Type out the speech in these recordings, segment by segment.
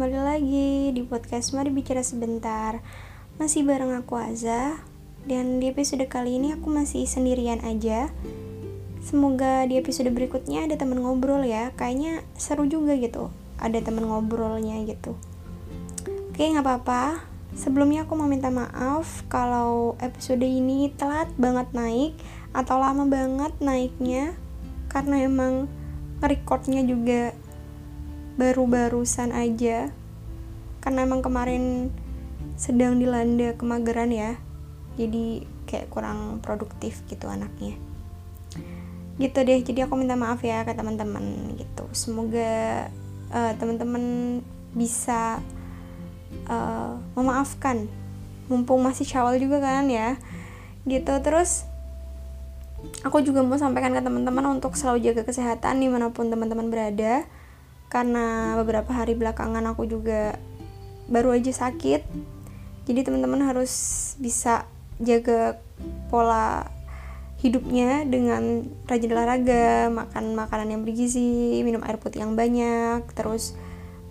kembali lagi di podcast Mari Bicara Sebentar. Masih bareng aku Aza Dan di episode kali ini aku masih sendirian aja. Semoga di episode berikutnya ada temen ngobrol ya. Kayaknya seru juga gitu Ada temen ngobrolnya gitu. Oke nggak apa-apa. Sebelumnya aku mau minta maaf Kalau episode ini telat banget naik Atau lama banget naiknya Karena emang recordnya juga baru-barusan aja. Karena emang kemarin sedang dilanda kemageran ya. Jadi kayak kurang produktif gitu anaknya. Gitu deh jadi aku minta maaf ya ke teman-teman gitu. Semoga uh, teman-teman bisa uh, memaafkan. Mumpung masih syawal juga kan ya. Gitu terus aku juga mau sampaikan ke teman-teman untuk selalu jaga kesehatan di mana pun teman-teman berada karena beberapa hari belakangan aku juga baru aja sakit. Jadi teman-teman harus bisa jaga pola hidupnya dengan rajin olahraga makan makanan yang bergizi minum air putih yang banyak terus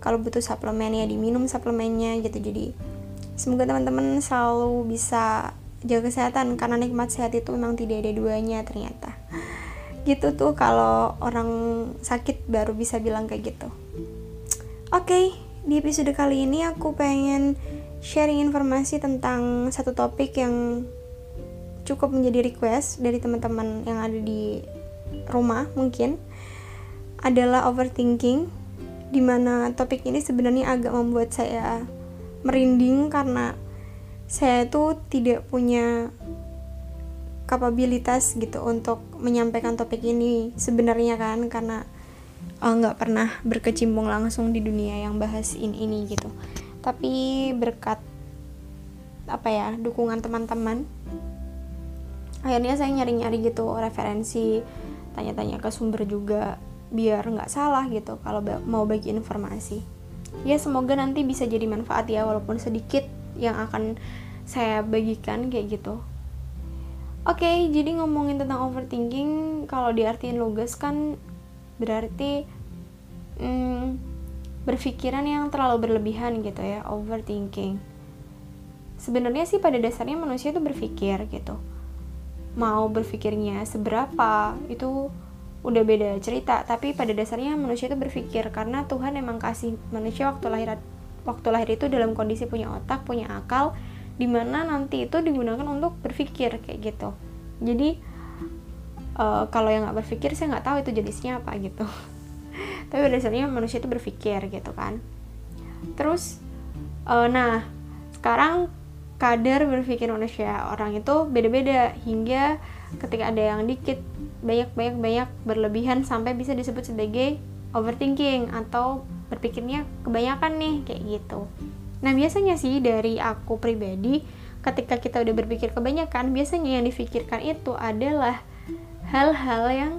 kalau butuh suplemen ya diminum suplemennya gitu. Jadi semoga teman-teman selalu bisa jaga kesehatan karena nikmat sehat itu memang tidak ada duanya ternyata gitu tuh kalau orang sakit baru bisa bilang kayak gitu. Oke okay, di episode kali ini aku pengen sharing informasi tentang satu topik yang cukup menjadi request dari teman-teman yang ada di rumah mungkin adalah overthinking di mana topik ini sebenarnya agak membuat saya merinding karena saya tuh tidak punya kapabilitas gitu untuk menyampaikan topik ini sebenarnya kan karena eh, nggak uh, pernah berkecimpung langsung di dunia yang bahas ini ini gitu. Tapi berkat apa ya dukungan teman-teman akhirnya saya nyari-nyari gitu referensi tanya-tanya ke sumber juga biar nggak salah gitu kalau mau bagi informasi. Ya semoga nanti bisa jadi manfaat ya walaupun sedikit yang akan saya bagikan kayak gitu Oke, okay, jadi ngomongin tentang overthinking, kalau diartiin lugas kan berarti hmm, berpikiran yang terlalu berlebihan gitu ya, overthinking. Sebenarnya sih pada dasarnya manusia itu berpikir gitu. Mau berpikirnya seberapa itu udah beda cerita, tapi pada dasarnya manusia itu berpikir karena Tuhan emang kasih manusia waktu lahir waktu lahir itu dalam kondisi punya otak, punya akal, di mana nanti itu digunakan untuk berpikir kayak gitu. Jadi uh, kalau yang nggak berpikir saya nggak tahu itu jenisnya apa gitu. Tapi dasarnya manusia itu berpikir gitu kan. Terus uh, nah sekarang kadar berpikir manusia orang itu beda-beda hingga ketika ada yang dikit banyak banyak banyak berlebihan sampai bisa disebut sebagai overthinking atau berpikirnya kebanyakan nih kayak gitu Nah biasanya sih dari aku pribadi ketika kita udah berpikir kebanyakan biasanya yang difikirkan itu adalah hal-hal yang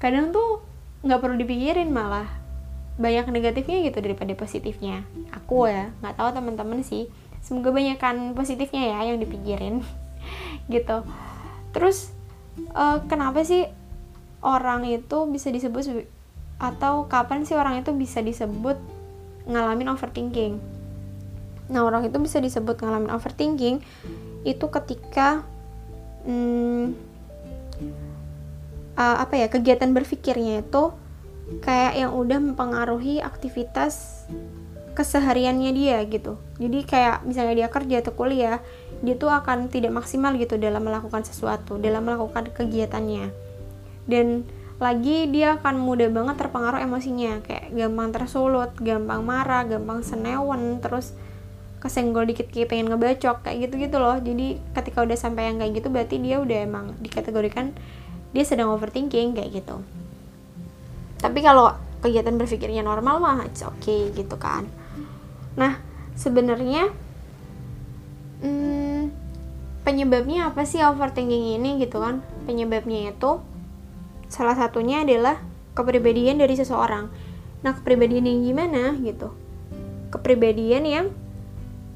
kadang tuh nggak perlu dipikirin malah banyak negatifnya gitu daripada positifnya. Aku ya nggak tahu teman-teman sih. Semoga banyakkan positifnya ya yang dipikirin. Gitu. Terus uh, kenapa sih orang itu bisa disebut atau kapan sih orang itu bisa disebut ngalamin overthinking Nah, orang itu bisa disebut ngalamin overthinking itu ketika hmm, uh, apa ya kegiatan berpikirnya itu kayak yang udah mempengaruhi aktivitas kesehariannya dia gitu. Jadi kayak misalnya dia kerja atau kuliah, dia tuh akan tidak maksimal gitu dalam melakukan sesuatu, dalam melakukan kegiatannya. Dan lagi dia akan mudah banget terpengaruh emosinya, kayak gampang tersulut, gampang marah, gampang senewen, terus kesenggol dikit kayak pengen ngebacok kayak gitu gitu loh. Jadi ketika udah sampai yang kayak gitu berarti dia udah emang dikategorikan dia sedang overthinking kayak gitu. Tapi kalau kegiatan berpikirnya normal mah it's okay gitu kan. Nah sebenarnya hmm, penyebabnya apa sih overthinking ini gitu kan? Penyebabnya itu salah satunya adalah kepribadian dari seseorang. Nah kepribadian yang gimana gitu? Kepribadian yang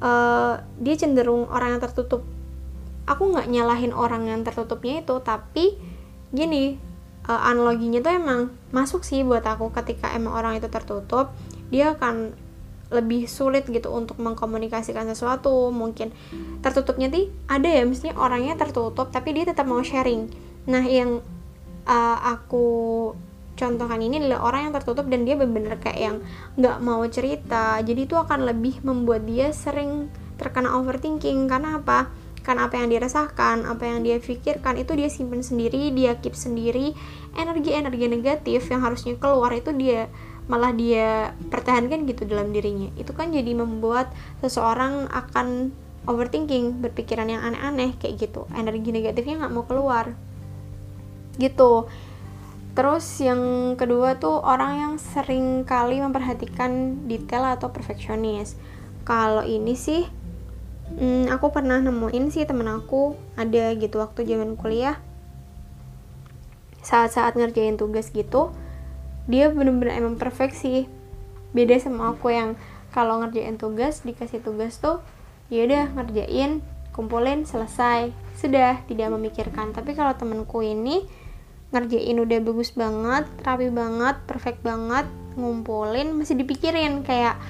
uh, dia cenderung orang yang tertutup. Aku nggak nyalahin orang yang tertutupnya itu tapi gini uh, analoginya tuh emang masuk sih buat aku. Ketika emang orang itu tertutup dia akan lebih sulit gitu untuk mengkomunikasikan sesuatu. Mungkin tertutupnya sih ada ya misalnya orangnya tertutup tapi dia tetap mau sharing. Nah yang uh, aku contohkan ini adalah orang yang tertutup dan dia benar-benar kayak yang nggak mau cerita. Jadi itu akan lebih membuat dia sering terkena overthinking. Karena apa? Karena apa yang dia rasakan, apa yang dia pikirkan itu dia simpen sendiri, dia keep sendiri. Energi-energi negatif yang harusnya keluar itu dia malah dia pertahankan gitu dalam dirinya. Itu kan jadi membuat seseorang akan overthinking berpikiran yang aneh-aneh kayak gitu. Energi negatifnya nggak mau keluar. Gitu terus yang kedua tuh orang yang sering kali memperhatikan detail atau perfeksionis. Kalau ini sih hmm, aku pernah nemuin sih temen aku ada gitu waktu zaman kuliah. Saat-saat ngerjain tugas gitu dia bener-bener emang perfect sih. Beda sama aku yang kalau ngerjain tugas dikasih tugas tuh ya udah ngerjain kumpulin selesai. Sudah tidak memikirkan. Tapi kalau temenku ini ngerjain udah bagus banget rapi banget perfect banget ngumpulin masih dipikirin. Kayak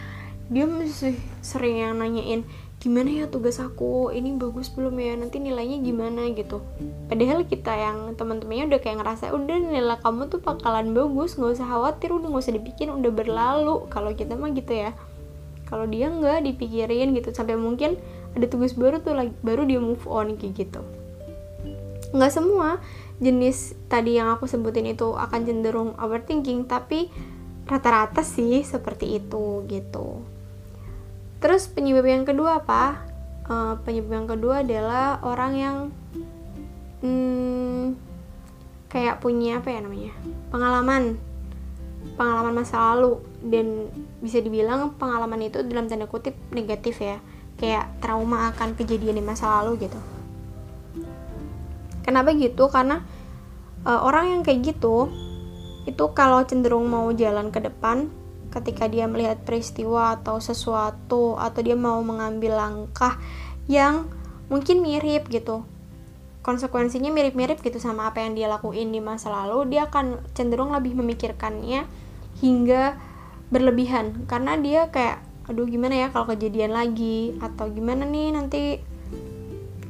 dia masih sering yang nanyain gimana ya tugas aku? Ini bagus belum ya? Nanti nilainya gimana? Gitu. Padahal kita yang teman-temannya udah kayak ngerasa udah nilai kamu tuh bakalan bagus. Nggak usah khawatir udah nggak usah dipikirin udah berlalu. Kalau kita mah gitu ya. Kalau dia nggak dipikirin gitu sampai mungkin ada tugas baru tuh lagi baru dia move on kayak gitu nggak semua jenis tadi yang aku sebutin itu akan cenderung overthinking tapi rata-rata sih seperti itu gitu Terus penyebab yang kedua apa? Uh, penyebab yang kedua adalah orang yang hmm, kayak punya apa ya namanya pengalaman pengalaman masa lalu dan bisa dibilang pengalaman itu dalam tanda kutip negatif ya kayak trauma akan kejadian di masa lalu gitu kenapa gitu? Karena uh, orang yang kayak gitu itu kalau cenderung mau jalan ke depan ketika dia melihat peristiwa atau sesuatu atau dia mau mengambil langkah yang mungkin mirip gitu konsekuensinya mirip-mirip gitu sama apa yang dia lakuin di masa lalu dia akan cenderung lebih memikirkannya hingga berlebihan. Karena dia kayak aduh gimana ya kalau kejadian lagi? Atau gimana nih nanti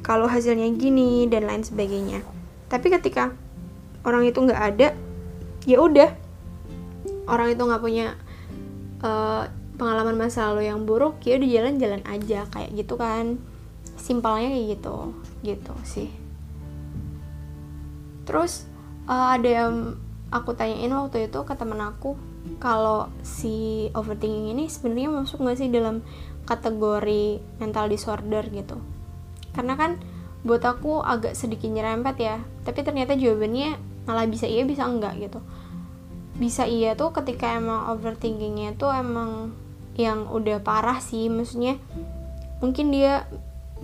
kalau hasilnya gini dan lain sebagainya. Tapi ketika orang itu nggak ada ya udah. Orang itu nggak punya uh, pengalaman masa lalu yang buruk ya udah jalan-jalan aja kayak gitu kan. Simpelnya kayak gitu gitu sih. Terus uh, ada yang aku tanyain waktu itu ke temen aku kalau si overthinking ini sebenarnya masuk nggak sih dalam kategori mental disorder gitu karena kan buat aku agak sedikit nyerempet ya. Tapi ternyata jawabannya malah bisa iya bisa enggak gitu. Bisa iya tuh ketika emang overthinkingnya tuh emang yang udah parah sih. Maksudnya mungkin dia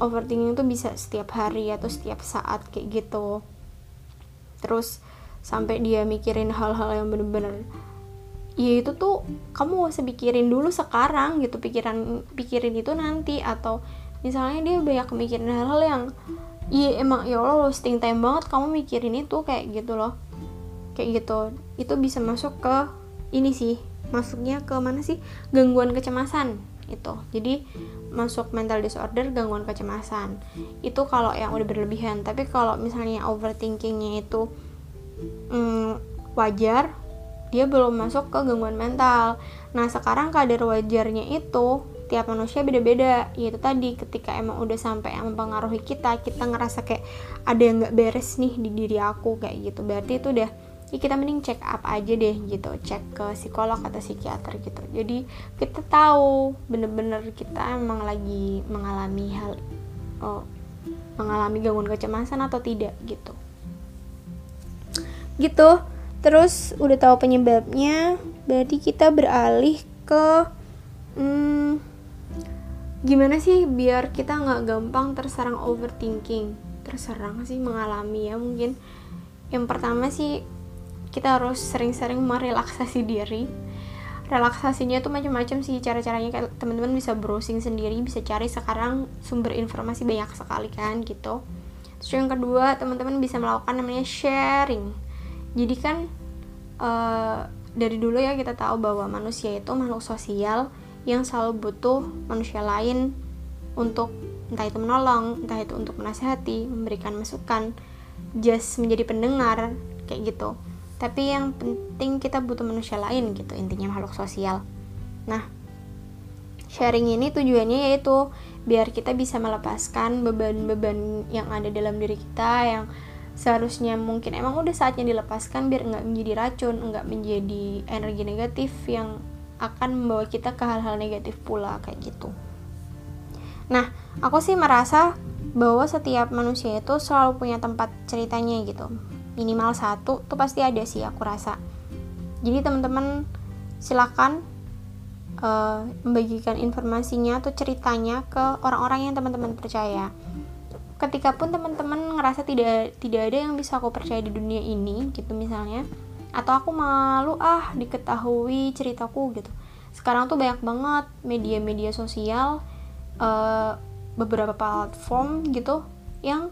overthinking tuh bisa setiap hari atau setiap saat kayak gitu. Terus sampai dia mikirin hal-hal yang bener-bener ya itu tuh kamu gak usah pikirin dulu sekarang gitu. Pikiran pikirin itu nanti atau misalnya dia banyak mikirin hal-hal yang iya emang ya Allah wasting time banget kamu mikirin itu kayak gitu loh. Kayak gitu. Itu bisa masuk ke ini sih. Masuknya ke mana sih? Gangguan kecemasan itu jadi masuk mental disorder gangguan kecemasan. Itu kalau yang udah berlebihan. Tapi kalau misalnya overthinkingnya itu hmm, wajar dia belum masuk ke gangguan mental. Nah sekarang kadar wajarnya itu tiap manusia beda-beda. Yaitu tadi ketika emang udah sampai yang mempengaruhi kita kita ngerasa kayak ada yang nggak beres nih di diri aku kayak gitu. Berarti itu udah ya kita mending check up aja deh gitu. Cek ke psikolog atau psikiater gitu. Jadi kita tahu bener-bener kita emang lagi mengalami hal oh, mengalami gangguan kecemasan atau tidak gitu. Gitu. Terus udah tahu penyebabnya berarti kita beralih ke hmm, gimana sih biar kita nggak gampang terserang overthinking? Terserang sih mengalami ya mungkin. Yang pertama sih kita harus sering-sering merelaksasi diri. Relaksasinya tuh macam-macam sih cara-caranya. Kayak teman-teman bisa browsing sendiri bisa cari sekarang sumber informasi banyak sekali kan gitu. Terus yang kedua teman-teman bisa melakukan namanya sharing. Jadi kan uh, dari dulu ya kita tahu bahwa manusia itu makhluk sosial yang selalu butuh manusia lain untuk entah itu menolong, entah itu untuk menasehati, memberikan masukan, just menjadi pendengar kayak gitu. Tapi yang penting kita butuh manusia lain gitu, intinya makhluk sosial. Nah, sharing ini tujuannya yaitu biar kita bisa melepaskan beban-beban yang ada dalam diri kita yang seharusnya mungkin emang udah saatnya dilepaskan biar nggak menjadi racun, nggak menjadi energi negatif yang akan membawa kita ke hal-hal negatif pula kayak gitu. Nah, aku sih merasa bahwa setiap manusia itu selalu punya tempat ceritanya gitu. Minimal satu tuh pasti ada sih aku rasa. Jadi teman-teman silakan uh, membagikan informasinya atau ceritanya ke orang-orang yang teman-teman percaya ketika pun teman-teman ngerasa tidak tidak ada yang bisa aku percaya di dunia ini gitu misalnya atau aku malu ah diketahui ceritaku gitu. Sekarang tuh banyak banget media-media sosial uh, beberapa platform gitu yang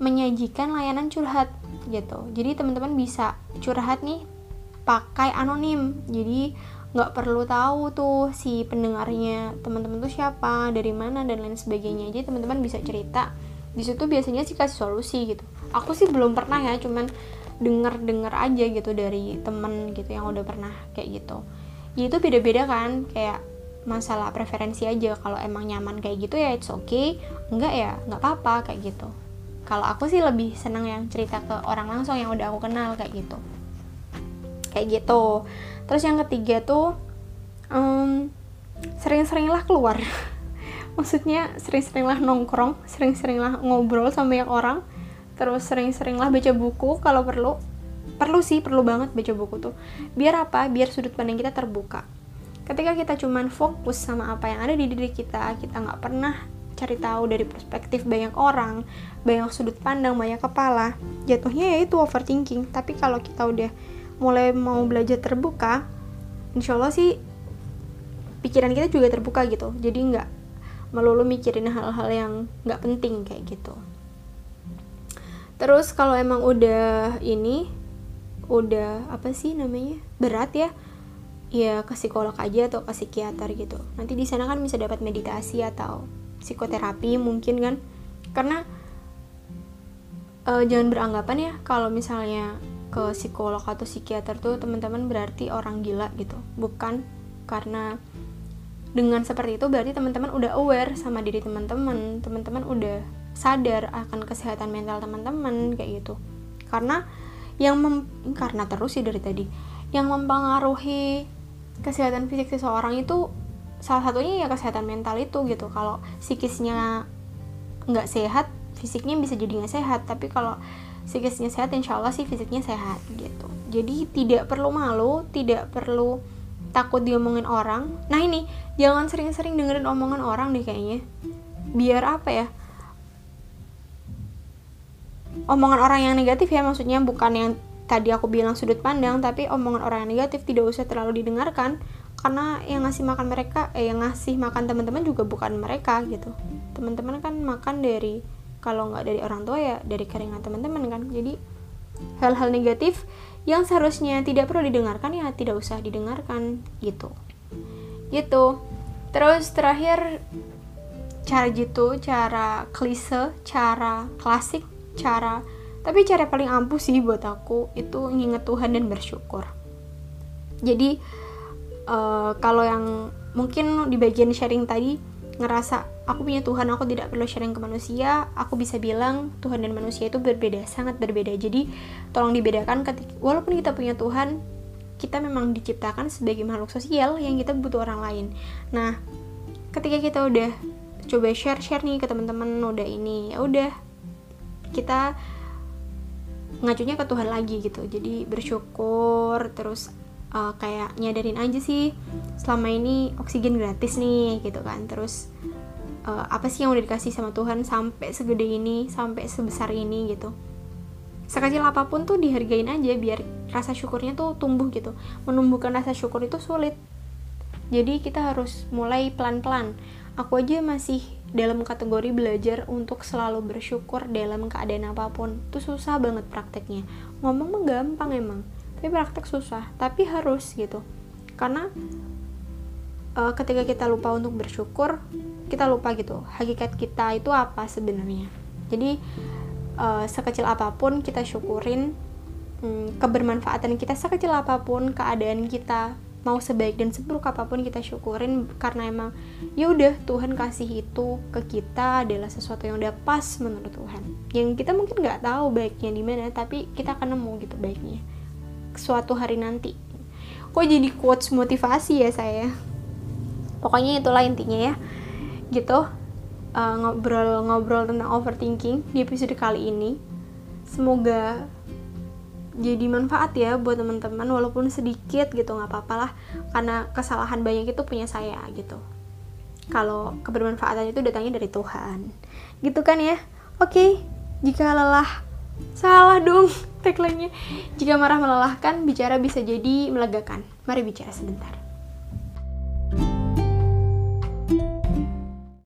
menyajikan layanan curhat gitu. Jadi teman-teman bisa curhat nih pakai anonim. Jadi nggak perlu tahu tuh si pendengarnya teman-teman tuh siapa dari mana dan lain sebagainya. Jadi teman-teman bisa cerita. Di situ biasanya sih kasih solusi gitu. Aku sih belum pernah ya cuman denger denger aja gitu dari temen gitu yang udah pernah kayak gitu. Ya itu beda beda kan kayak masalah preferensi aja. Kalau emang nyaman kayak gitu ya it's okay. Enggak ya nggak apa apa kayak gitu. Kalau aku sih lebih seneng yang cerita ke orang langsung yang udah aku kenal kayak gitu. Kayak gitu. Terus yang ketiga tuh um, sering-seringlah keluar. Maksudnya sering-seringlah nongkrong sering-seringlah ngobrol sama banyak orang terus sering-seringlah baca buku kalau perlu. Perlu sih perlu banget baca buku tuh. Biar apa? Biar sudut pandang kita terbuka. Ketika kita cuman fokus sama apa yang ada di diri kita kita nggak pernah cari tahu dari perspektif banyak orang banyak sudut pandang banyak kepala jatuhnya ya itu overthinking. Tapi kalau kita udah mulai mau belajar terbuka insya Allah sih pikiran kita juga terbuka gitu. Jadi nggak melulu mikirin hal-hal yang nggak penting kayak gitu terus kalau emang udah ini udah apa sih namanya berat ya ya ke psikolog aja atau ke psikiater gitu. Nanti di sana kan bisa dapat meditasi atau psikoterapi mungkin kan. Karena uh, jangan beranggapan ya kalau misalnya ke psikolog atau psikiater tuh teman-teman berarti orang gila gitu. Bukan karena dengan seperti itu berarti teman-teman udah aware sama diri teman-teman. Teman-teman udah sadar akan kesehatan mental teman-teman kayak gitu. Karena yang mem karena terus sih dari tadi yang mempengaruhi kesehatan fisik seseorang itu salah satunya ya kesehatan mental itu gitu. Kalau psikisnya nggak sehat fisiknya bisa jadi nggak sehat. Tapi kalau psikisnya sehat insya Allah sih fisiknya sehat gitu. Jadi tidak perlu malu tidak perlu takut diomongin orang. Nah ini jangan sering-sering dengerin omongan orang deh kayaknya. Biar apa ya omongan orang yang negatif ya maksudnya bukan yang tadi aku bilang sudut pandang tapi omongan orang yang negatif tidak usah terlalu didengarkan karena yang ngasih makan mereka eh yang ngasih makan teman-teman juga bukan mereka gitu. Teman-teman kan makan dari kalau nggak dari orang tua ya dari keringat teman-teman kan. Jadi hal-hal negatif yang seharusnya tidak perlu didengarkan ya tidak usah didengarkan gitu. Gitu. Terus terakhir cara gitu cara klise cara klasik cara tapi cara paling ampuh sih buat aku itu nginget Tuhan dan bersyukur. Jadi uh, kalau yang mungkin di bagian sharing tadi ngerasa aku punya Tuhan aku tidak perlu sharing ke manusia aku bisa bilang Tuhan dan manusia itu berbeda sangat berbeda. Jadi tolong dibedakan ketika walaupun kita punya Tuhan kita memang diciptakan sebagai makhluk sosial yang kita butuh orang lain. Nah ketika kita udah coba share share nih ke teman-teman udah ini ya udah kita ngacunya ke Tuhan lagi gitu. Jadi bersyukur terus uh, kayak nyadarin aja sih selama ini oksigen gratis nih gitu kan. Terus uh, apa sih yang udah dikasih sama Tuhan sampai segede ini sampai sebesar ini gitu. Sekecil apa pun tuh dihargain aja biar rasa syukurnya tuh tumbuh gitu. Menumbuhkan rasa syukur itu sulit. Jadi kita harus mulai pelan-pelan. Aku aja masih dalam kategori belajar untuk selalu bersyukur dalam keadaan apa pun. Itu susah banget prakteknya. Ngomong mah gampang emang tapi praktek susah tapi harus gitu. Karena uh, ketika kita lupa untuk bersyukur kita lupa gitu hakikat kita itu apa sebenarnya. Jadi uh, sekecil apa pun kita syukurin um, kebermanfaatan kita sekecil apa pun keadaan kita mau sebaik dan seburuk apa pun kita syukurin karena emang ya udah Tuhan kasih itu ke kita adalah sesuatu yang udah pas menurut Tuhan. Yang kita mungkin nggak tahu baiknya di mana tapi kita akan nemu gitu baiknya suatu hari nanti. Kok jadi quotes motivasi ya saya? Pokoknya itulah intinya ya. Gitu. Ngobrol-ngobrol uh, tentang overthinking di episode kali ini. Semoga jadi manfaat ya buat teman-teman walaupun sedikit gitu nggak apa-apa lah karena kesalahan banyak itu punya saya gitu. Kalau kebermanfaatan itu datangnya dari Tuhan. Gitu kan ya? Oke jika lelah salah dong tagline-nya. Jika marah melelahkan bicara bisa jadi melegakan. Mari bicara sebentar